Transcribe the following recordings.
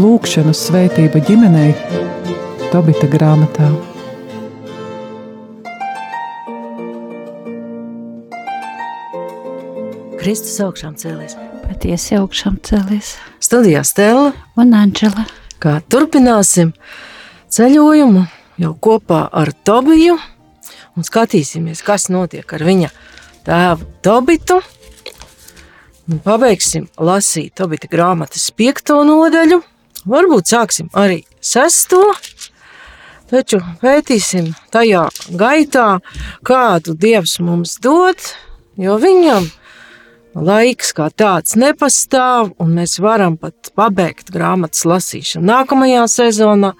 Lūkšanu svētība ģimenei Tobita grāmatā. Kristus augšām cēlies. Patiesi augšām cēlies. Studijā Stela un Anģela. Kā turpināsim ceļojumu jau kopā ar Tobiju un skatīsimies, kas notiek ar viņa tēvu Tobitu. Un pabeigsim lasīt Tobita grāmatas piekto nodaļu Varbūt sāksim arī sesto, taču pētīsim tajā gaitā, kādu Dievs mums dod, jo viņam laiks kā tāds nepastāv, un mēs varam pat pabeigt grāmatas lasīšanu nākamajā sezonā,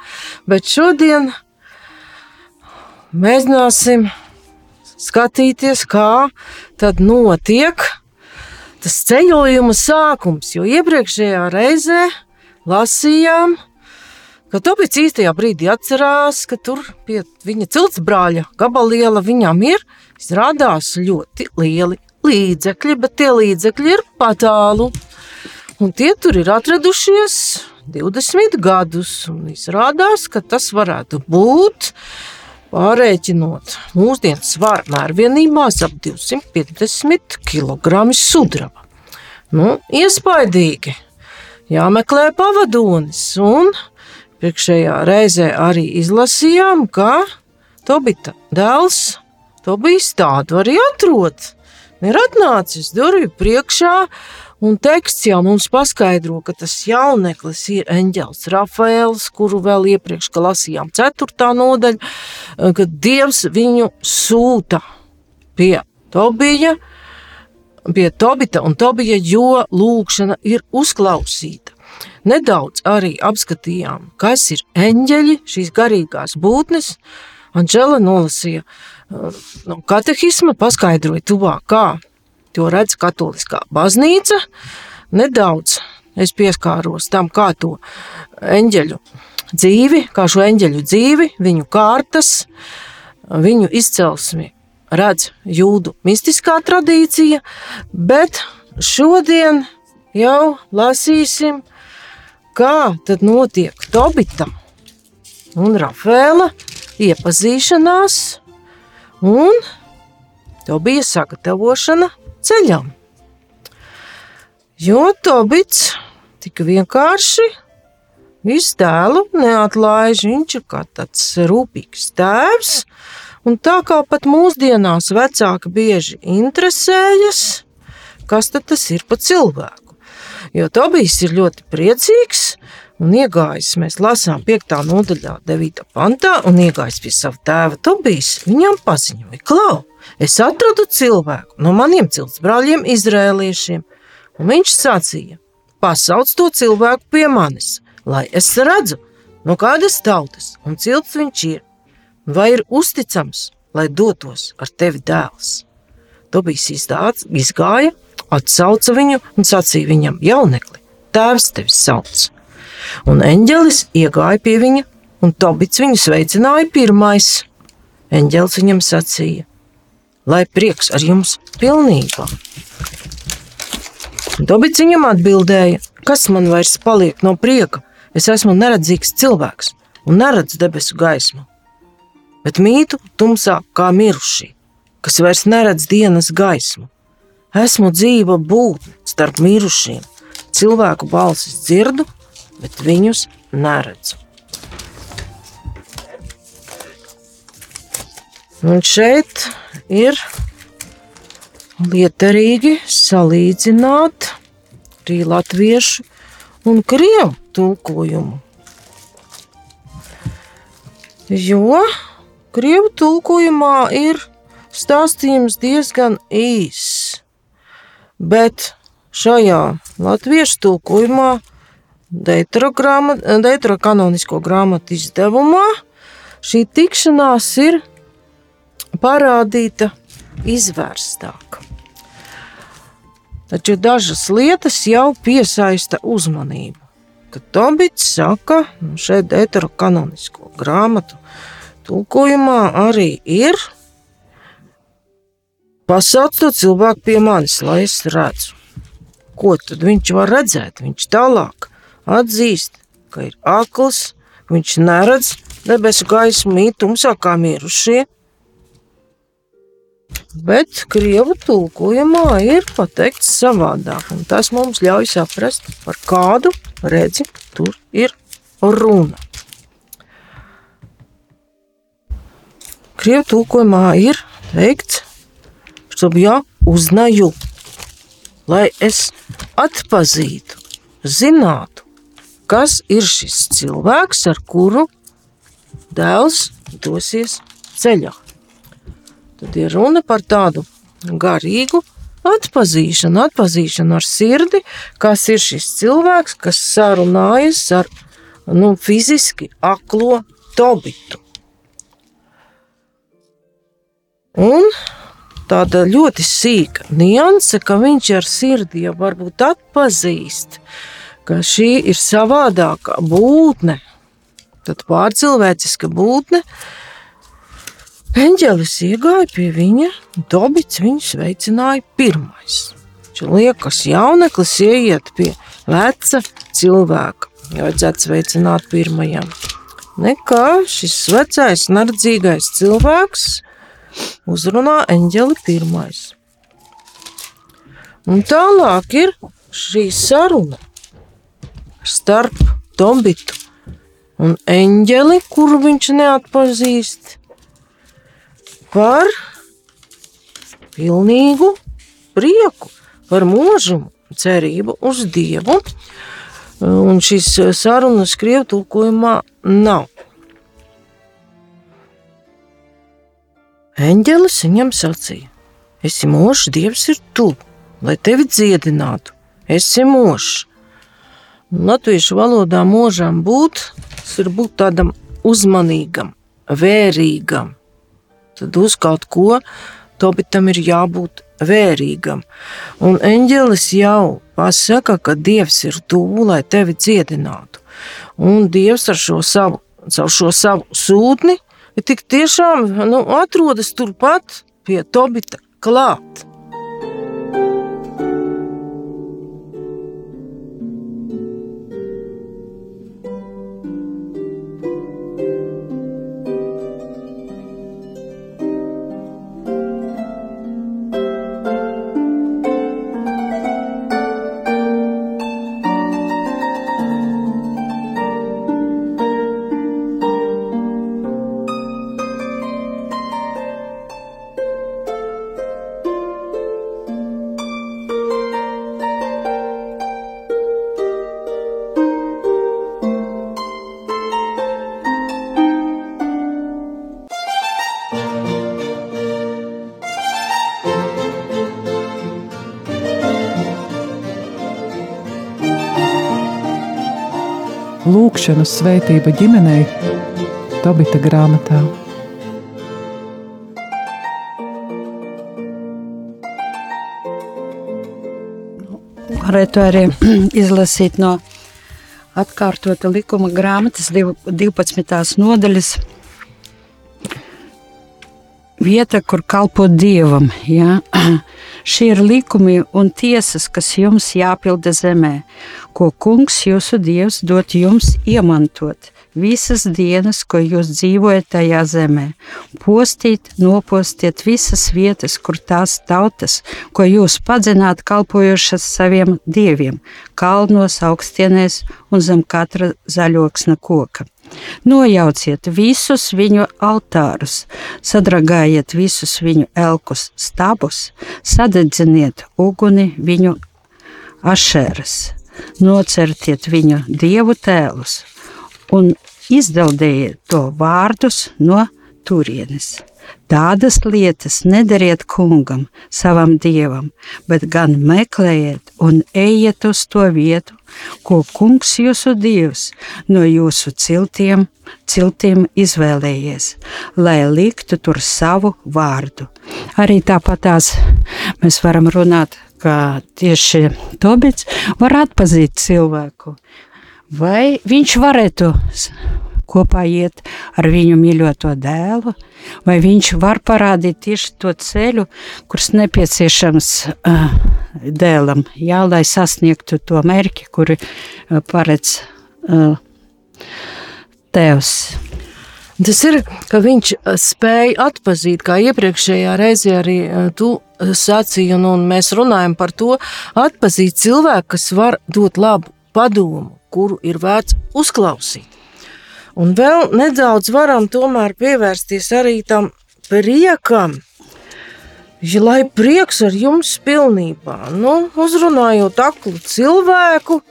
bet šodien mēģināsim skatīties, kā tad notiek tas ceļojuma sākums, jo iepriekšējā reizē lasījām, ka Tobits īstajā brīdī atcerās, ka tur pie viņa cilts brāļa gabaliela viņam ir, izrādās ļoti lieli līdzekļi, bet tie līdzekļi ir patālu. Un tie tur ir atradušies 20 gadus, un izrādās, ka tas varētu būt pārēķinot mūsdienu svaru mērvienībās ap 250 kg sudraba. Nu, iespaidīgi, jāmeklē pavadonis. Un priekšējā reizē arī izlasījām, ka Tobita dēls Tobijs tādu arī atrod. Ir atnācis durvju priekšā, un teksts jau mums paskaidro, ka tas jauneklis ir eņģēlis Rafaels, kuru vēl iepriekš lasījām 4. nodaļa, kad Dievs viņu sūta pie Tobija, pie Tobita un Tobija, jo lūkšana ir uzklausīta. Nedaudz arī apskatījām, kas ir eņģeļi, šīs garīgās būtnes. Anģela nolasīja uh, no katehisma, paskaidroja tuvāk, kā to redz katoliskā baznīca. Nedaudz es pieskāros tam, kā to eņģeļu dzīvi, kā šo eņģeļu dzīvi, viņu kārtas, viņu izcelsmi redz jūdu mistiskā tradīcija, bet šodien jau lasīsim, kā tad notiek Tobita un Rafēla iepazīšanās un Tobija sagatavošana ceļam. Jo Tobits tik vienkārši visu tēlu neatlaiž, viņš ir kā tāds rūpīgs tēvs, Un tā kā pat mūsdienās vecāki bieži interesējas, kas tas ir pa cilvēku. Jo Tobijs ir ļoti priecīgs un iegājis, mēs lasām 5. nodaļā, 9. pantā, un iegājis pie sava tēva Tobijs, viņam paziņoja, klau, es atradu cilvēku no maniem ciltsbrāļiem izrēliešiem, un viņš sacīja, pasauc to cilvēku pie manis, lai es redzu, no kādas tautas un cilts viņš ir vai ir uzticams, lai dotos ar tevi dēls? Tobijs izgāja, atsauca viņu un sacīja viņam, jaunekli, tēvs tevi sauc. Un eņģelis iegāja pie viņa, un Tobits viņu sveicināja pirmais. Eņģelis viņam sacīja, lai prieks ar jums pilnībā. Tobits viņam atbildēja, kas man vairs paliek no prieka, es esmu neredzīgs cilvēks un neredzu debesu gaismu bet mītu tumsā kā miruši, kas vairs neredz dienas gaismu. Esmu dzīva būtne starp mirušiem, cilvēku balsis dzirdu, bet viņus neredzu. Un šeit ir lietarīgi salīdzināt arī latviešu un krievu tulkojumu. Jo Krievu tulkojumā ir stāstījums diezgan īss, bet šajā latviešu tulkojumā, Deitra kanonisko grāmatu izdevumā, šī tikšanās ir parādīta izvērstāk. Taču dažas lietas jau piesaista uzmanību. Kad Tobits saka, nu šeit Deitra kanonisko grāmatu tulkojumā arī ir pasauc to cilvēku pie manis, lai es redzu. Ko tad viņš var redzēt? Viņš tālāk atzīst, ka ir akls, viņš neredz debesu gaismu, mīt tumsā kā mirušie Bet krievu tulkojumā ir pateikts savādāk, un tas mums ļauj saprast, par kādu redzi tur ir runa. Krievu tulkojumā ir teikts, чтобы я узнаю, lai es atpazītu, zinātu, kas ir šis cilvēks, ar kuru dēls dosies ceļā. Tad ir runa par tādu garīgu atpazīšanu, atpazīšanu ar sirdi, kas ir šis cilvēks, kas sarunājas ar nu, fiziski aklo tobitu. Un tāda ļoti sīka nianse, ka viņš ar sirdi jau varbūt atpazīst, ka šī ir savādākā būtne, tad pārcilvēciska būtne. Eņģelis iegāja pie viņa, Dobits viņu sveicināja pirmais. Viņš liekas, jauneklis ieiet pie veca cilvēka. Vajadzētu sveicināt pirmajam. Nekā šis vecais, nardzīgais cilvēks uzrunā eņģeli pirmais. Un tālāk ir šī saruna starp Dobitu un eņģeli, kuru viņš neatpazīst, par pilnīgu prieku, par mūžumu, cerību uz Dievu. Un šīs sarunas krievu tulkojumā nav. Eņģelis viņam sacīja: Esi mūžs, Dievs ir tu, lai tevi dziedinātu. Esi mūžs. Latviešu valodā mūžam būt, tas ir būt tādam uzmanīgam, vērīgam. Tad uz kaut ko Tobitam ir jābūt vērīgam. Un eņģelis jau pasaka, ka Dievs ir tuvu, lai tevi dziedinātu. Un Dievs ar šo savu, šo savu sūtni tik tiešām nu, atrodas turpat pie Tobita klāt. Lūkšanu svētība ģimenei Tobita grāmatā. Varētu arī izlasīt no atkārtota likuma grāmatas 12. nodaļas. Vieta, kur kalpot dievam. Ja? Šie ir likumi un tiesas, kas jums jāpilda zemē, ko kungs jūsu dievs dot jums iemantot visas dienas, ko jūs dzīvojat tajā zemē. Postīt, nopostiet visas vietas, kur tās tautas, ko jūs padzināt, kalpojošas saviem dieviem, kalnos, augstienēs un zem katra zaļoksna koka. Nojauciet visus viņu altārus, sadragājiet visus viņu elkus, stabus, sadedziniet uguni viņu ašēras, nocertiet viņu dievu tēlus un izdeldējiet to vārdus no turienes. Tādas lietas nedariet kungam, savam dievam, bet gan meklējiet un ejiet uz to vietu, ko kungs jūsu dievs no jūsu ciltiem, ciltiem izvēlējies, lai liktu tur savu vārdu. Arī tāpatās mēs varam runāt, ka tieši Tobits var atpazīt cilvēku, vai viņš varētu kopā iet ar viņu mīļoto dēlu, vai viņš var parādīt tieši to ceļu, kurš nepieciešams uh, dēlam, jā, lai sasniegtu to mērķi, kuri uh, paredz uh, tevs. Tas ir, ka viņš spēja atpazīt, kā iepriekšējā reizē arī tu sacīji, un, un mēs runājam par to, atpazīt cilvēku, kas var dot labu padomu, kuru ir vērts uzklausīt. Un vēl nedaudz varam tomēr pievērsties arī tam priekam, ja lai prieks ar jums pilnībā, nu, uzrunājot aklu cilvēku,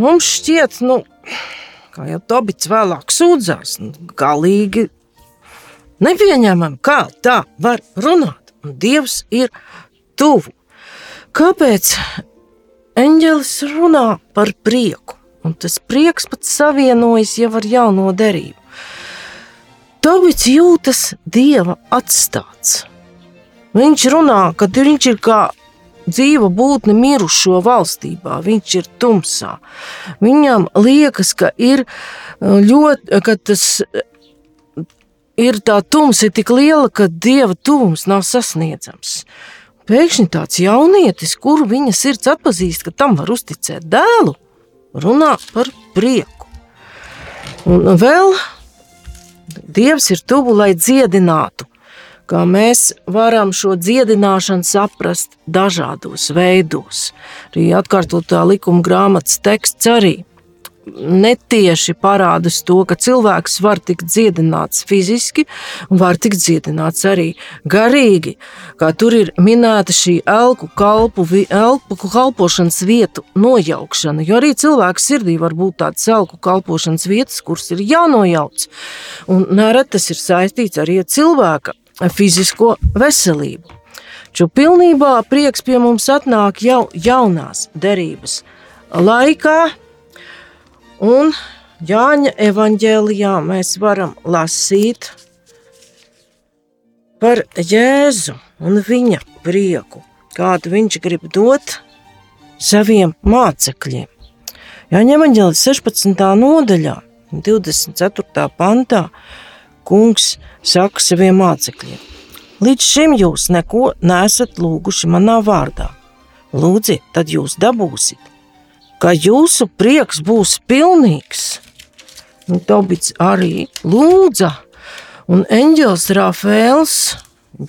mums šķiet, nu, kā jau Tobits vēlāk sūdzās, nu, galīgi nepieņemam, kā tā var runāt, un Dievs ir tuvu. Kāpēc eņģelis runā par prieku? Un tas prieks pats savienojas jau ar jauno derību. Tobits jūtas dieva atstāts. Viņš runā, ka viņš ir kā dzīva būtne mirušo valstībā, viņš ir tumsā. Viņam liekas, ka ir uh, ļoti, ka tas uh, ir tā tumsa ir tik liela, ka dieva tuvums nav sasniedzams. Pēkšņi tāds jaunietis, kuru viņa sirds atpazīst, ka tam var uzticēt dēlu, runā par prieku. Un vēl Dievs ir tuvu, lai dziedinātu kā mēs varam šo dziedināšanu saprast dažādos veidos. Arī atkārtotā likuma grāmatas teksts arī netieši parāda to, ka cilvēks var tikt dziedināts fiziski, un var tikt dziedināts arī garīgi. Kā tur ir minēta šī elku, kalpu, elku kalpošanas vietu nojaukšana. Jo arī cilvēka sirdī var būt tādas elku kalpošanas vietas, kuras ir jānojauc. Un nereti tas ir saistīts arī ar cilvēka fizisko veselību. Čo pilnībā prieks pie mums atnāk jau jaunās derības laikā, un Jāņa evanģēlijā mēs varam lasīt par Jēzu un viņa prieku, kādu viņš grib dot saviem mācekļiem. Jāņa evanģēlis 16. nodaļā, 24. pantā, kungs saka saviem mācekļiem: Līdz šim jūs neko nesat lūguši manā vārdā. Lūdziet, tad jūs dabūsiet, ka jūsu prieks būs pilnīgs. Un Tobits arī lūdza, un eņģēlis Rafēls,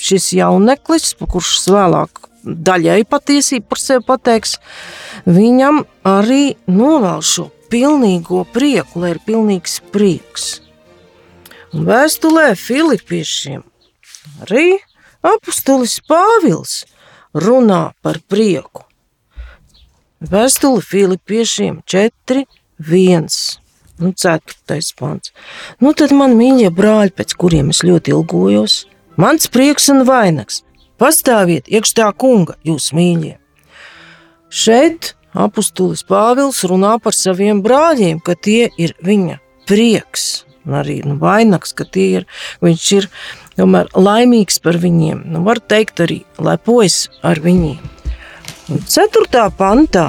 šis jauneklis, kurš vēlāk daļai patiesību par sevi pateiks, viņam arī novēl šo pilnīgo prieku, lai ir pilnīgs prieks. Un vēstulē Filipiešiem arī apustulis Pāvils runā par prieku. Vēstule Filipiešiem 4, 1 un 4. pants. Nu tad man mīļie brāļi, pēc kuriem es ļoti ilgojos, mans prieks un vainags, pastāviet iekš tā kunga, jūs mīļie. Šeit apustulis Pāvils runā par saviem brāļiem, ka tie ir viņa prieks un arī nu, vainags, ka ir, viņš ir tomēr laimīgs par viņiem. Nu, var teikt arī lepojas ar viņiem. Un 4. pantā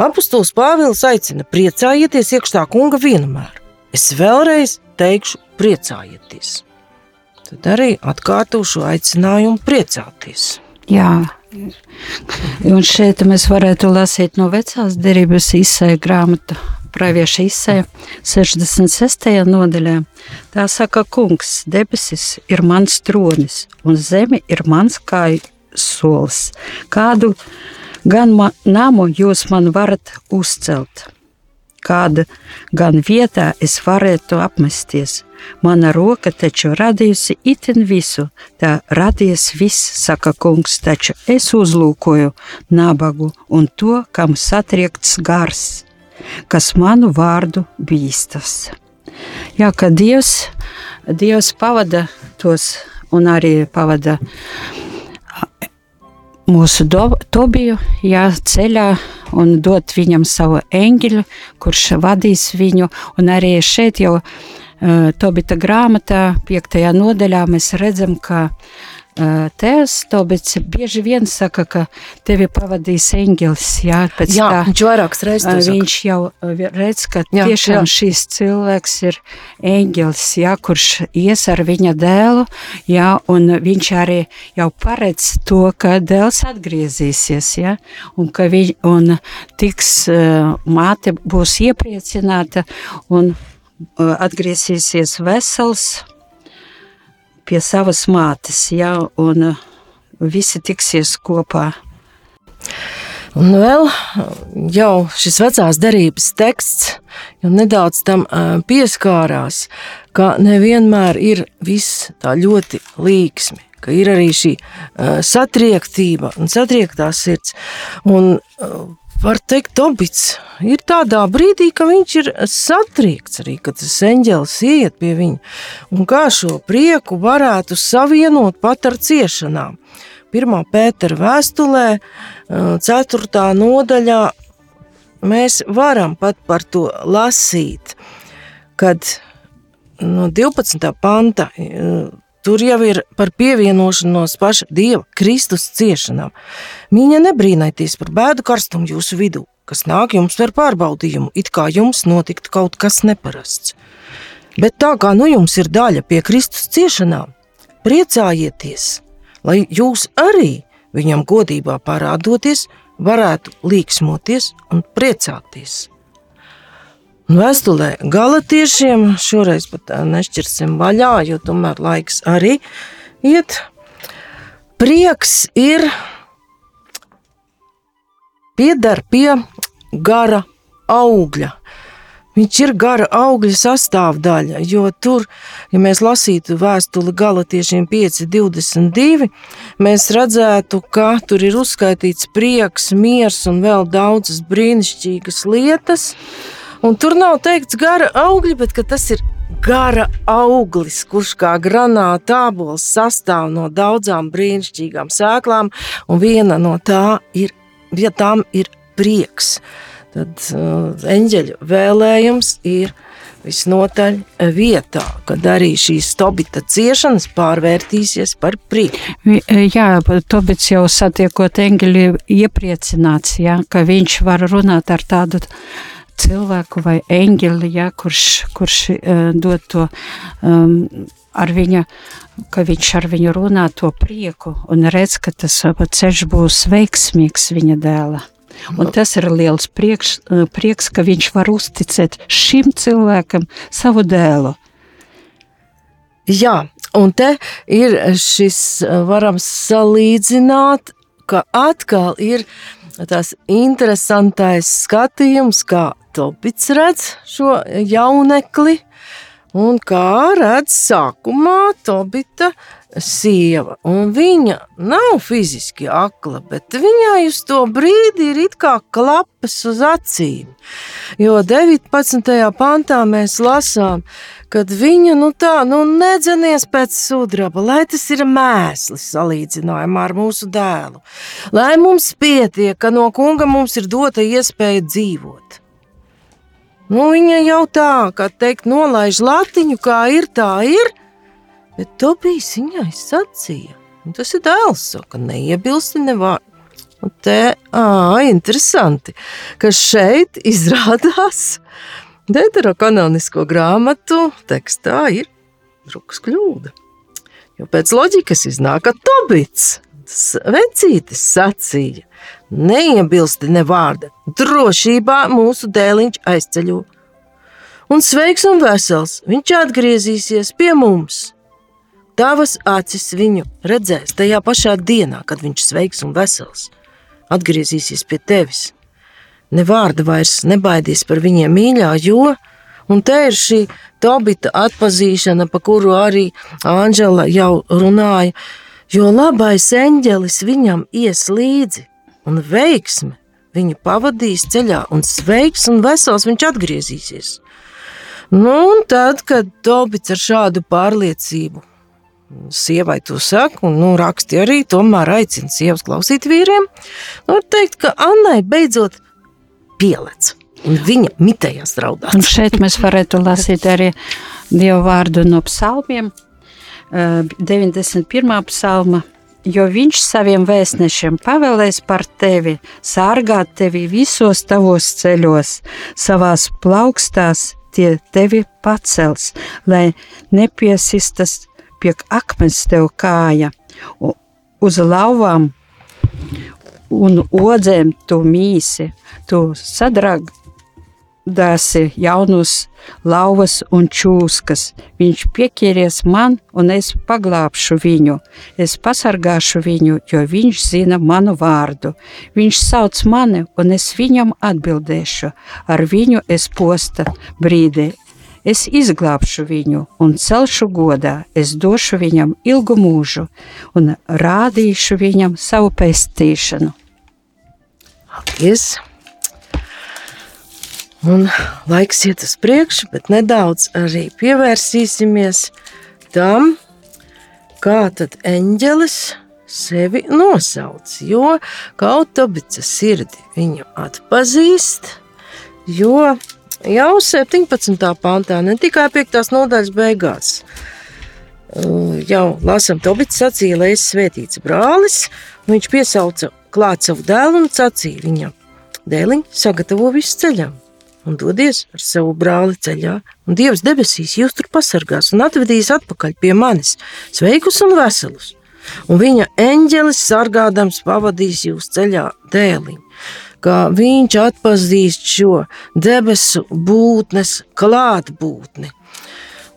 apustulis Pāvils aicina priecājieties iekšā kunga vienmēr. Es vēlreiz teikšu priecājieties. Tad arī atkārtošu aicinājumu priecāties. Jā, un šeit mēs varētu lasīt no vecās derības izsēja grāmatu pravieša izsēja 66. nodaļā. Tā saka, kungs, debesis ir mans tronis, un zeme ir mans kāju solis. Kādu gan ma, namu jūs man varat uzcelt? Kāda gan vietā es varētu apmesties? Mana roka taču radījusi itin visu, tā radies viss, saka kungs, taču es uzlūkoju nabagu un to, kam satriekts gars kas manu vārdu bīstas. Jā, ka Dievs, Dievs pavada tos un arī pavada mūsu do, Tobiju jā, ceļā un dot viņam savu eņģeļu, kurš vadīs viņu. Un arī šeit jau uh, Tobita grāmatā, piektajā nodaļā, mēs redzam, ka Tēvs Tobits bieži vien saka, ka tevi pavadīs eņģelis. Jā, pēc Jā, tā, viņš vairākas reizes to viņš jau redz, ka Jā, tiešām jā. šis cilvēks ir eņģelis, jā, kurš ies ar viņa dēlu, jā, un viņš arī jau paredz to, ka dēls atgriezīsies, jā, un ka viņ, un tiks, māte būs iepriecināta un atgriezīsies vesels pie savas mātes, jā, un uh, visi tiksies kopā. Un vēl jau šis vecās derības teksts nedaudz tam ā, pieskārās, ka nevienmēr ir viss tā ļoti līksmi, ka ir arī šī ā, satriektība un satriektā sirds. Un, Var teikt, Tobits ir tādā brīdī, ka viņš ir satriekts arī, kad tas eņģēlis iet pie viņa. Un kā šo prieku varētu savienot pat ar ciešanām? 1. pētera vēstulē, 4. nodaļā, mēs varam pat par to lasīt, kad no 12. panta tur jau ir par pievienošanos paša Dieva Kristus ciešanām. Viņa nebrīnaities par bēdu karstumu jūsu vidū, kas nāk jums par pārbaudījumu, it kā jums notiktu kaut kas neparasts. Bet tā kā nu jums ir daļa pie Kristus ciešanām, priecājieties, lai jūs arī viņam godībā parādoties, varētu līksmoties un priecāties. Vēstulē galotiešiem šoreiz pat nešķirsim vaļā, jo tomēr laiks arī iet. Prieks ir piedar pie gara augļa. Viņš ir gara augļa sastāvdaļa, jo tur, ja mēs lasītu vēstuli galotiešiem 5,22, mēs redzētu, ka tur ir uzskaitīts prieks, miers un vēl daudzas brīnišķīgas lietas. Un tur nav teikts gara augļi, bet tas ir gara auglis, kurš kā granāta ābols sastāv no daudzām brīnišķīgām sēklām, un viena no tā ir, ja tām ir prieks. Tad uh, eņģeļa vēlējums ir visnotaļ vietā, kad arī šīs tobita ciešanas pārvērtīsies par prieku. Vi- Jā, Tobits jau satiekot eņģeli iepriecināts, jā, ka viņš var runāt ar tādu cilvēku vai eņģeli, jā, kurš, kurš uh, dod to um, ar viņa, ka viņš ar viņu runā to prieku un redz, ka tas uh, ceļš būs veiksmīgs viņa dēla. Un tas ir liels prieks, uh, prieks, ka viņš var uzticēt šim cilvēkam savu dēlu. Jā, un te ir šis, varam salīdzināt, ka atkal ir tas interesantais skatījums, kā Tobits redz šo jaunekli, un kā redz sākumā Tobita sieva. Un viņa nav fiziski akla, bet viņai uz to brīdi ir kā klapas uz acīm. Jo 19. pantā mēs lasām, kad viņa nu tā, nu nedzenies pēc sudraba, lai tas ir mēslis salīdzinājumā ar mūsu dēlu. Lai mums pietiek, ka no kunga mums ir dota iespēja dzīvot. Nu, viņa jau tā, kā teikt, nolaiž latiņu, kā ir, tā ir, bet to bija viņai sacīja. Un tas ir dēls, saka, neiebilsti nevārdu. Un te, ā, interesanti, ka šeit izrādās deuterokanonisko grāmatu tekstā ir drukas kļūda. Jo pēc loģikas iznāk, ka Tobits, tas vecītis sacīja, neiebilsti ne vārda, drošībā mūsu dēliņš aizceļo. Un sveiks un vesels, viņš atgriezīsies pie mums. Tavas acis viņu redzēs tajā pašā dienā, kad viņš sveiks un vesels. Atgriezīsies pie tevis. Ne vārda vairs nebaidies par viņiem mīļā, jo, un te ir šī Tobita atpazīšana, pa kuru arī Āņģela jau runāja, jo labais eņģelis viņam ies līdzi, un veiksme viņu pavadīs ceļā, un sveiks un vesels viņš atgriezīsies. Nu, un tad, kad Tobits ar šādu pārliecību sievai to saka, un nu, raksti arī tomēr aicina sievas klausīt vīriem, var teikt, ka Annai beidzot pielec. Un viņa mitējās Un raudāt. šeit mēs varētu lasīt arī Dievu vārdu no psalmiem, 91. psalma. Jo viņš saviem vēstnešiem pavēlēs par tevi, sārgāt tevi visos tavos ceļos, savās plaukstās tie tevi pacels, lai nepiesistas pie akmens tev kāja, uz lauvām un odzēm tu mīsi, tu sadrag, dāsi jaunus lauvas un čūskas. Viņš pieķeries man, un es paglābšu viņu. Es pasargāšu viņu, jo viņš zina manu vārdu. Viņš sauc mani, un es viņam atbildēšu. Ar viņu es posta brīdī. Es izglābšu viņu un celšu godā, es došu viņam ilgu mūžu un rādīšu viņam savu pestīšanu. Paldies! Un laiks iet uz priekšu, bet nedaudz arī pievērsīsimies tam, kā tad eņģelis sevi nosauc. Jo kaut Tobica sirdi viņu atpazīst, jo jau 17. pantā, ne tikai 5. nodaļas beigās, jau lasam Tobica sacīja, lai es svētīts brālis, viņš piesauca klāt savu dēlu un sacīja viņam, dēliņ, sagatavo visu ceļam un dodies ar savu brāli ceļā, un Dievs debesīs jūs tur pasargās un atvedīs atpakaļ pie manis, sveikus un veselus. Un viņa eņģelis sargādams pavadīs jūs ceļā dēliņu, kā viņš atpazīst šo debesu būtnes klātbūtni.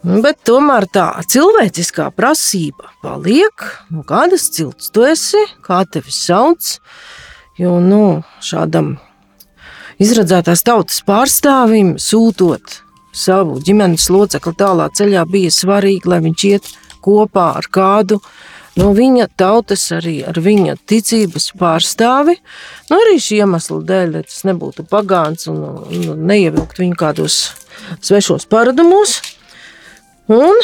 Bet tomēr tā cilvēciskā prasība paliek, no kādas cilts tu esi, kā tevi sauc, jo nu, šādam izradzētās tautas pārstāvim, sūtot savu ģimenes locekli tālā ceļā, bija svarīgi, lai viņš iet kopā ar kādu no viņa tautas, arī ar viņa ticības pārstāvi. Nu, arī šī iemesla dēļ, lai tas nebūtu pagāns un, un neievilkt viņu kādos svešos paradumos. Un,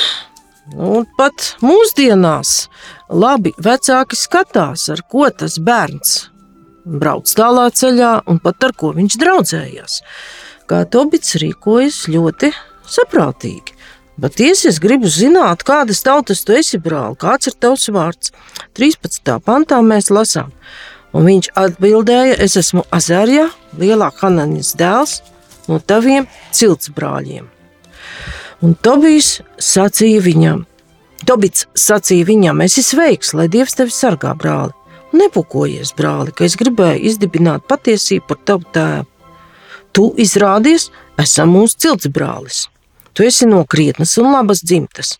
un pat mūsdienās labi vecāki skatās, ar ko tas bērns brauc tālā ceļā un pat ar ko viņš draudzējās. Kā Tobits rīkojas ļoti saprātīgi. Patiesi es gribu zināt, kādas tautas tu esi brāl, kāds ir tavs vārds. 13. pantā mēs lasām, un viņš atbildēja, es esmu Azarija, lielā Hananis dēls, no taviem cilts brāļiem. Un Tobijs sacīja viņam, Tobits sacīja viņam, esi sveiks, lai Dievs tevi sargā, brāli. Nepukojies, brāli, ka es gribēju izdibināt patiesību par tavu tēvu. Tu izrādies, esam mūsu cilts brālis. Tu esi no krietnas un labas dzimtas.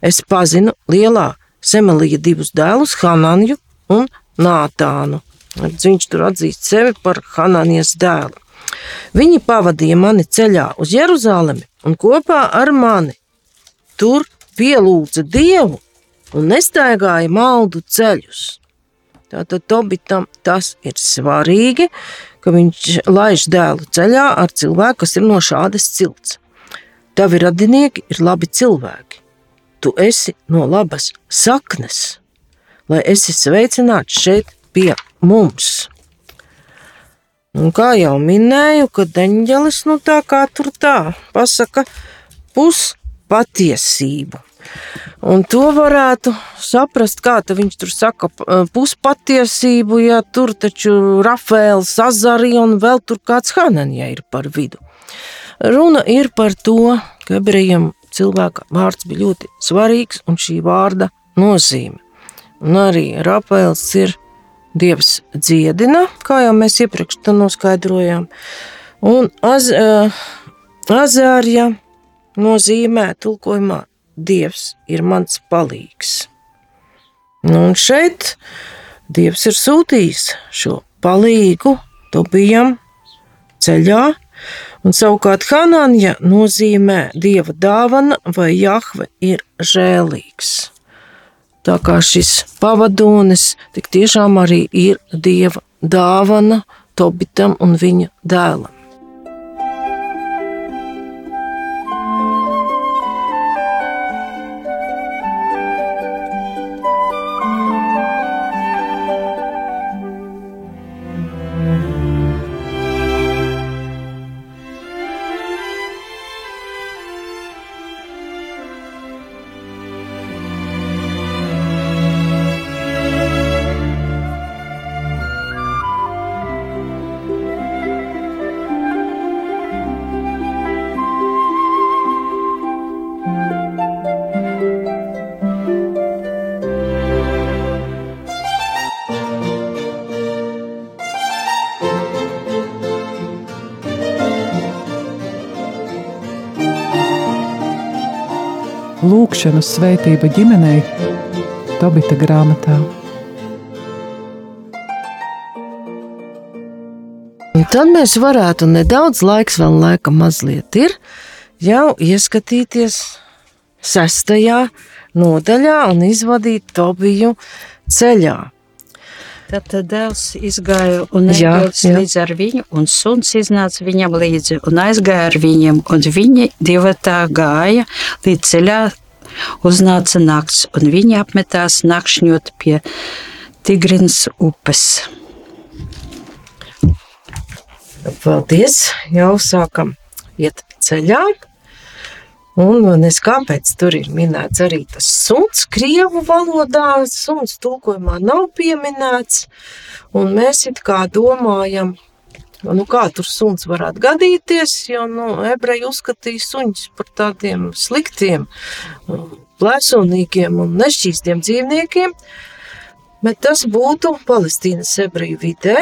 Es pazinu lielā Semelija divus dēlus, Hananju un Nātānu. Viņš tur atzīst sevi par Hananijas dēlu. Viņi pavadīja mani ceļā uz Jeruzalemi un kopā ar mani tur pielūdza Dievu un nestaigāja maldu ceļus. Tātad Tobitam tas ir svarīgi, ka viņš laiž dēlu ceļā ar cilvēku, kas ir no šādas cilts. Tavi radinieki ir labi cilvēki. Tu esi no labas saknes, lai esi sveicināts šeit pie mums. Un kā jau minēju, kad eņģelis nu tā kā tur tā pasaka puspatiesību. Un to varētu saprast, kā viņš tur saka, puspatiesību, ja tur taču Rafaels, Azarija un vēl tur kāds Hananija ir par vidu. Runa ir par to, ka ebrejiem cilvēka vārds bija ļoti svarīgs un šī vārda nozīme. Un arī Rafaels ir dievs dziedina, kā jau mēs iepriekš noskaidrojām. Un az, uh, Azārija nozīmē tulkojumā Dievs ir mans palīgs. Nu, un šeit Dievs ir sūtījis šo palīgu Tobijam ceļā, un savukārt Hanāņa nozīmē Dieva dāvana vai Jahve ir žēlīgs. Tā kā šis pavadonis tik tiešām arī ir Dieva dāvana Tobitam un viņa dēlam. Lūkšanu svētība ģimenei Tobita grāmatā. Un tad mēs varētu nedaudz laiks, vēl laika mazliet ir, jau ieskatīties sestajā nodaļā un izvadīt Tobiju ceļā. Tad, tad dēls izgāja un aizgāja līdz ar viņu, un suns iznāca viņam līdzi un aizgāja ar viņiem, un viņi divi tā gāja līdz ceļā. Uznāca nakts, un viņi apmetās nakšņot pie Tigrinas upes. Paldies! Jau sākam iet ceļā. Un nes kāpēc tur ir minēts arī tas suns, krievu valodā. Suns tulkojumā nav pieminēts. Un mēs it kā domājam, nu kā tur suns varētu gadīties, jo nu, ebreji uzskatīja suņus par tādiem sliktiem, plēsonīgiem un nešķīstiem dzīvniekiem. Bet tas būtu Palestīnas ebreju vidē,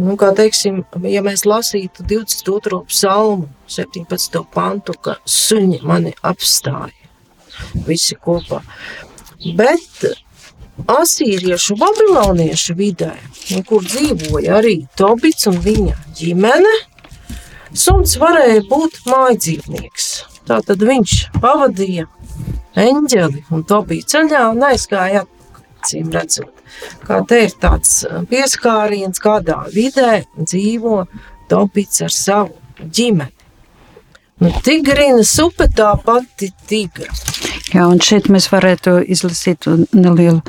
Nu, kā teiksim, ja mēs lasītu 22. psalmu, 17. pantu, ka suņi mani apstāja visi kopā. Bet asīriešu, babiloniešu vidē, nu, kur dzīvoja arī Tobits un viņa ģimene, suns varēja būt mājdzīvnieks. Tātad viņš pavadīja eņģeli un Tobiju ceļā un aizgāja acīm redzot. Kā te ir tāds pieskāriens, kādā vidē dzīvo Tobits ar savu ģimeni. Nu, tigrīnas upe tā pati tigra. Jā, un šeit mēs varētu izlasīt nelielu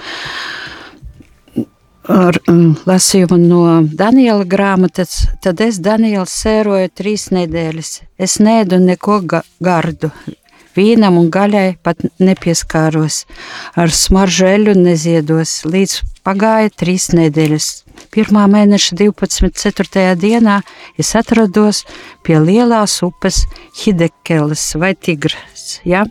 ar, um, lasījumu no Daniela grāmatas. Tad es, Daniels, sēroju trīs nedēļas. Es nēdu neko ga gardu. Vīnam un gaļai pat nepieskāros, ar smaržu eļu neziedos, līdz pagāja trīs nedēļas. Pirmā mēneša 12. 4. dienā es atrados pie lielās upes Hidekeles vai Tigras, ja?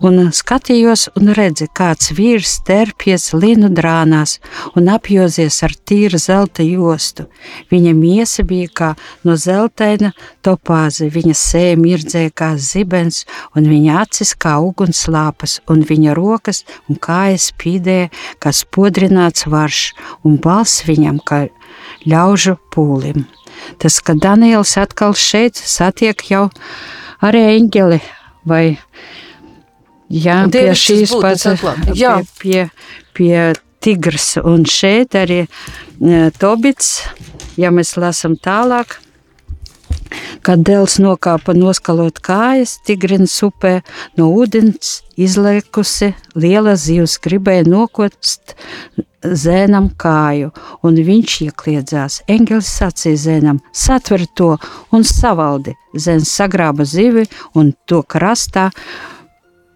un skatījos un redzi, kāds vīrs terpies linu drānās un apjozies ar tīra zelta jostu. Viņa miesa bija kā no zeltaina topāze, viņa sēja mirdzēja kā zibens, un viņa acis kā ugunslāpas, un viņa rokas un kājas spīdēja kā spodrināts varš, un balss viņam kā ļaužu pūlim. Tas, ka Daniels atkal šeit satiek jau arī eņģeli vai jā, pie šīs pats. Jā. pie, pie, pie tigrs un šeit arī e, Tobits, ja mēs lasam tālāk, kad dēls nokāpa noskalot kājas Tigrinas upē, no ūdens izliekusi liela zivs, gribēja nokost zēnam kāju, un viņš iekļiedzās. Engels sacīja zēnam, satver to un savaldi. Zēns sagrāba zivi un to krastā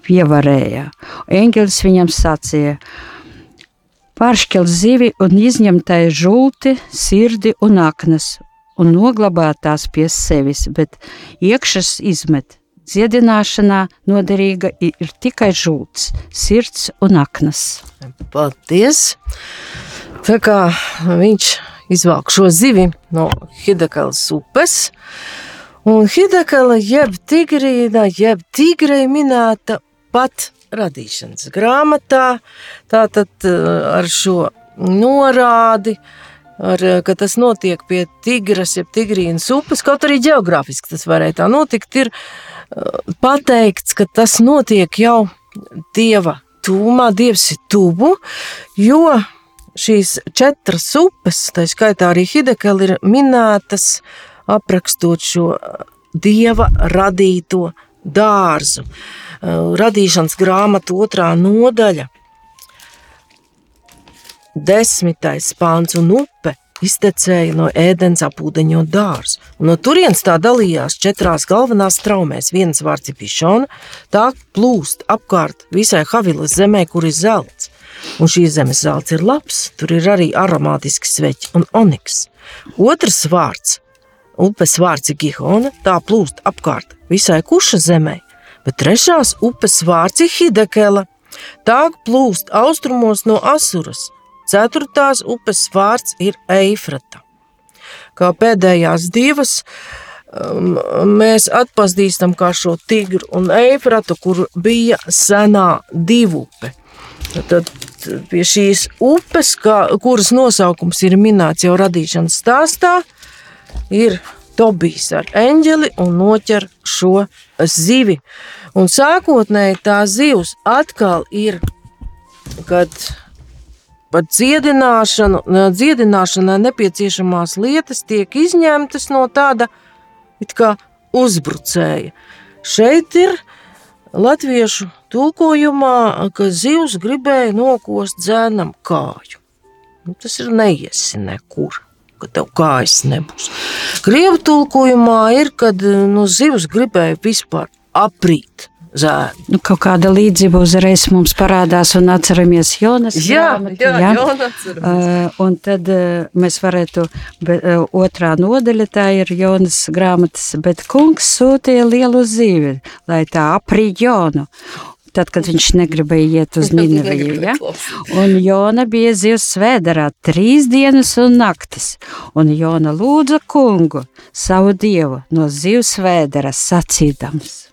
pievarēja. Engels viņam sacīja, pāršķel zivi un izņem tai žulti, sirdi un aknas, un noglabā tās pie sevis, bet iekšas izmet. Dziedināšanā noderīga ir tikai žults, sirds un aknas. Paldies! Tā kā viņš izvelk šo zivi no Hidekalas upes, un Hidekala jeb tigrīna, jeb tigrai minēta pat radīšanas grāmatā, tātad eh, ar šo norādi, ar, eh, ka tas notiek pie tigras, jeb tigrīnas upes, kaut arī geogrāfiski tas varēja tā notikt, ir eh, pateikts, ka tas notiek jau Dieva tūmā, Dievs ir tuvu, jo šīs četras upes, tā skaitā arī Hidekela, ir minētas aprakstot šo Dieva radīto dārzu. Radīšanas grāmata otrā nodaļa, desmitais pāns un upe iztecēja no ēdens apūdeņo dārzu. Un no turienes tā dalījās četrās galvenās traumēs. Viens vārds ir pišona, tā plūst apkārt visai Havilas zemē, kur ir zelts. Un šī zemes zelts ir labs, tur ir arī aromātiski sveķi un oniks. Otrs vārds, upes vārds ir Gihona, tā plūst apkārt visai kuša zemē. Bet trešās upes vārds ir Hidekela, tā plūst austrumos no Asuras. Ceturtās upes vārds ir Eifrata. Kā pēdējās divas um, mēs atpazīstam kā šo tigru un eifratu, kur bija senā divupe. Tad pie šīs upes, kā, kuras nosaukums ir minēts jau radīšanas stāstā, ir Tobijs ar eņģeli un noķer šo zivi. Un sākotnēji tā zivs atkal ir, kad par dziedināšanu, dziedināšanai nepieciešamās lietas tiek izņemtas no tāda kā uzbrucēja. Šeit ir latviešu tulkojumā, ka zivs gribēja nokost dzēnam kāju. Nu, tas ir neiesi nekur, ka tev kājas nebūs. Krievu tulkojumā ir, kad nu, zivs gribēja vispār aprīt zēnu. Nu, kaut kāda līdzība uzreiz mums parādās un atceramies Jonas Jā, grāmatu, jā, jā? Jona atceramies. Uh, un tad uh, mēs varētu, be, uh, otrā nodaļa tā ir Jonas grāmatas, bet kungs sūtīja lielu zīvi, lai tā aprīt Jonu. Tad, kad viņš negribēja iet uz Nineviju, ja? un Jona bija zivs svēdarā trīs dienas un naktis, un Jona lūdza kungu, savu dievu, no zivs svēdara sacīdams.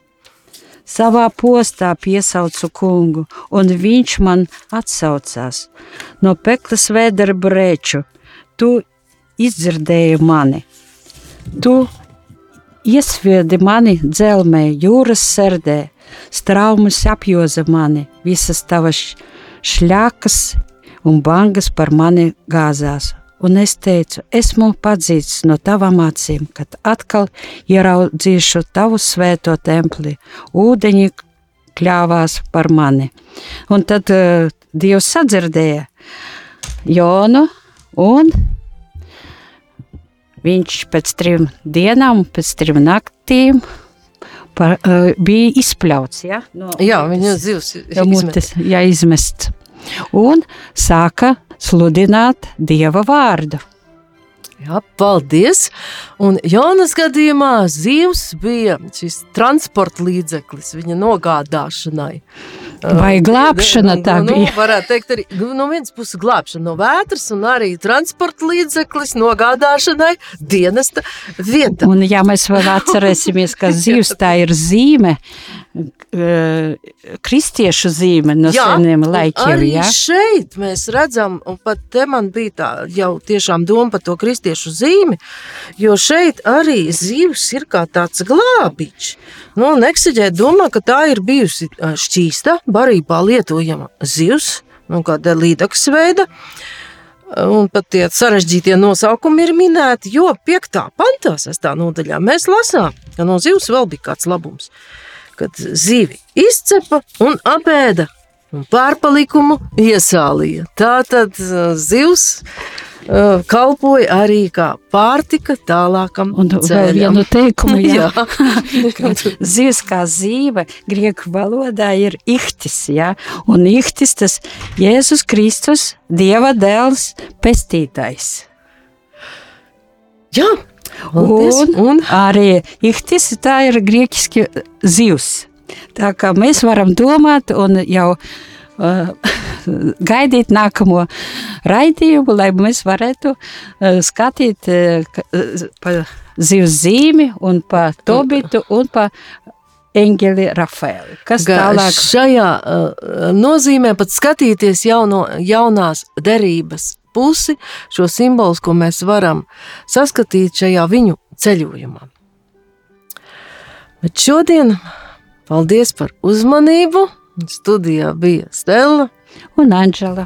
Savā postā piesaucu kungu, un viņš man atsaucās. No peklas vēdera brēču, tu izdzirdēji mani. Tu iesviedi mani dzelmē, jūras serdē, straumes apjoza mani, visas tavas šļakas un bangas par mani gāzās. Un es teicu, esmu padzīts no tavām acīm, kad atkal ieraudzīšu tavu svēto templi, ūdeņi kļāvās par mani. Un tad uh, Dievs sadzirdēja Jonu, un viņš pēc trim dienām, pēc trim naktīm par, uh, bija izpļauts. Ja, no, Jā, viņa zivs no mutes, ja, izmests. Un sāka sludināt Dieva vārdu. Jā, paldies! Un Jonas gadījumā zivs bija šis transporta līdzeklis viņa nogādāšanai. Vai glābšana tā nu, bija? Nu, varētu teikt, arī nu, no vienas puses glābšana no vētras, un arī transporta līdzeklis nogādāšanai dienesta vietā. Un, ja mēs vēl atcerēsimies, ka zivs tā ir zīme, kristiešu zīme no Jā, seniem laikiem. Arī Ja? šeit mēs redzam, un pat te man bija tā jau tiešām doma par to kristiešu zīmi, jo šeit arī zivs ir kā tāds glābiņš. Nu, un eksigē domā, ka tā ir bijusi šķīsta, barībā lietojama zivs, nu, kāda līdaks veida. Un pat tie sarežģītie nosaukumi ir minēti, jo 5. pantā, 6. nodaļā, mēs lasām, ka no zivs vēl bija kāds labums. Kad zivi izcepa un apēda, un pārpalikumu iesālīja. Tā tad uh, zivs uh, kalpoja arī kā pārtika tālākam Un vēl vienu teikumu, jā. Jā. Zivs kā zīve grieķu valodā ir ihtis, ja? un ihtis tas Jēzus Kristus, Dieva dēls, pestītais. Jā. Un, un arī ihtis tā ir grieķiski zivs. Tā kā mēs varam domāt un jau uh, gaidīt nākamo raidījumu, lai mēs varētu uh, skatīt uh, pa zivs zīmi un pa tobitu un pa eņģeli Rafaeli. Kas Ga- tālāk? Šajā uh, nozīmē pat skatīties jauno, jaunās derības pusi, šo simbolu, ko mēs varam saskatīt šajā viņu ceļojumā. Bet šodien paldies par uzmanību. Studijā bija Stela. Un Anģela.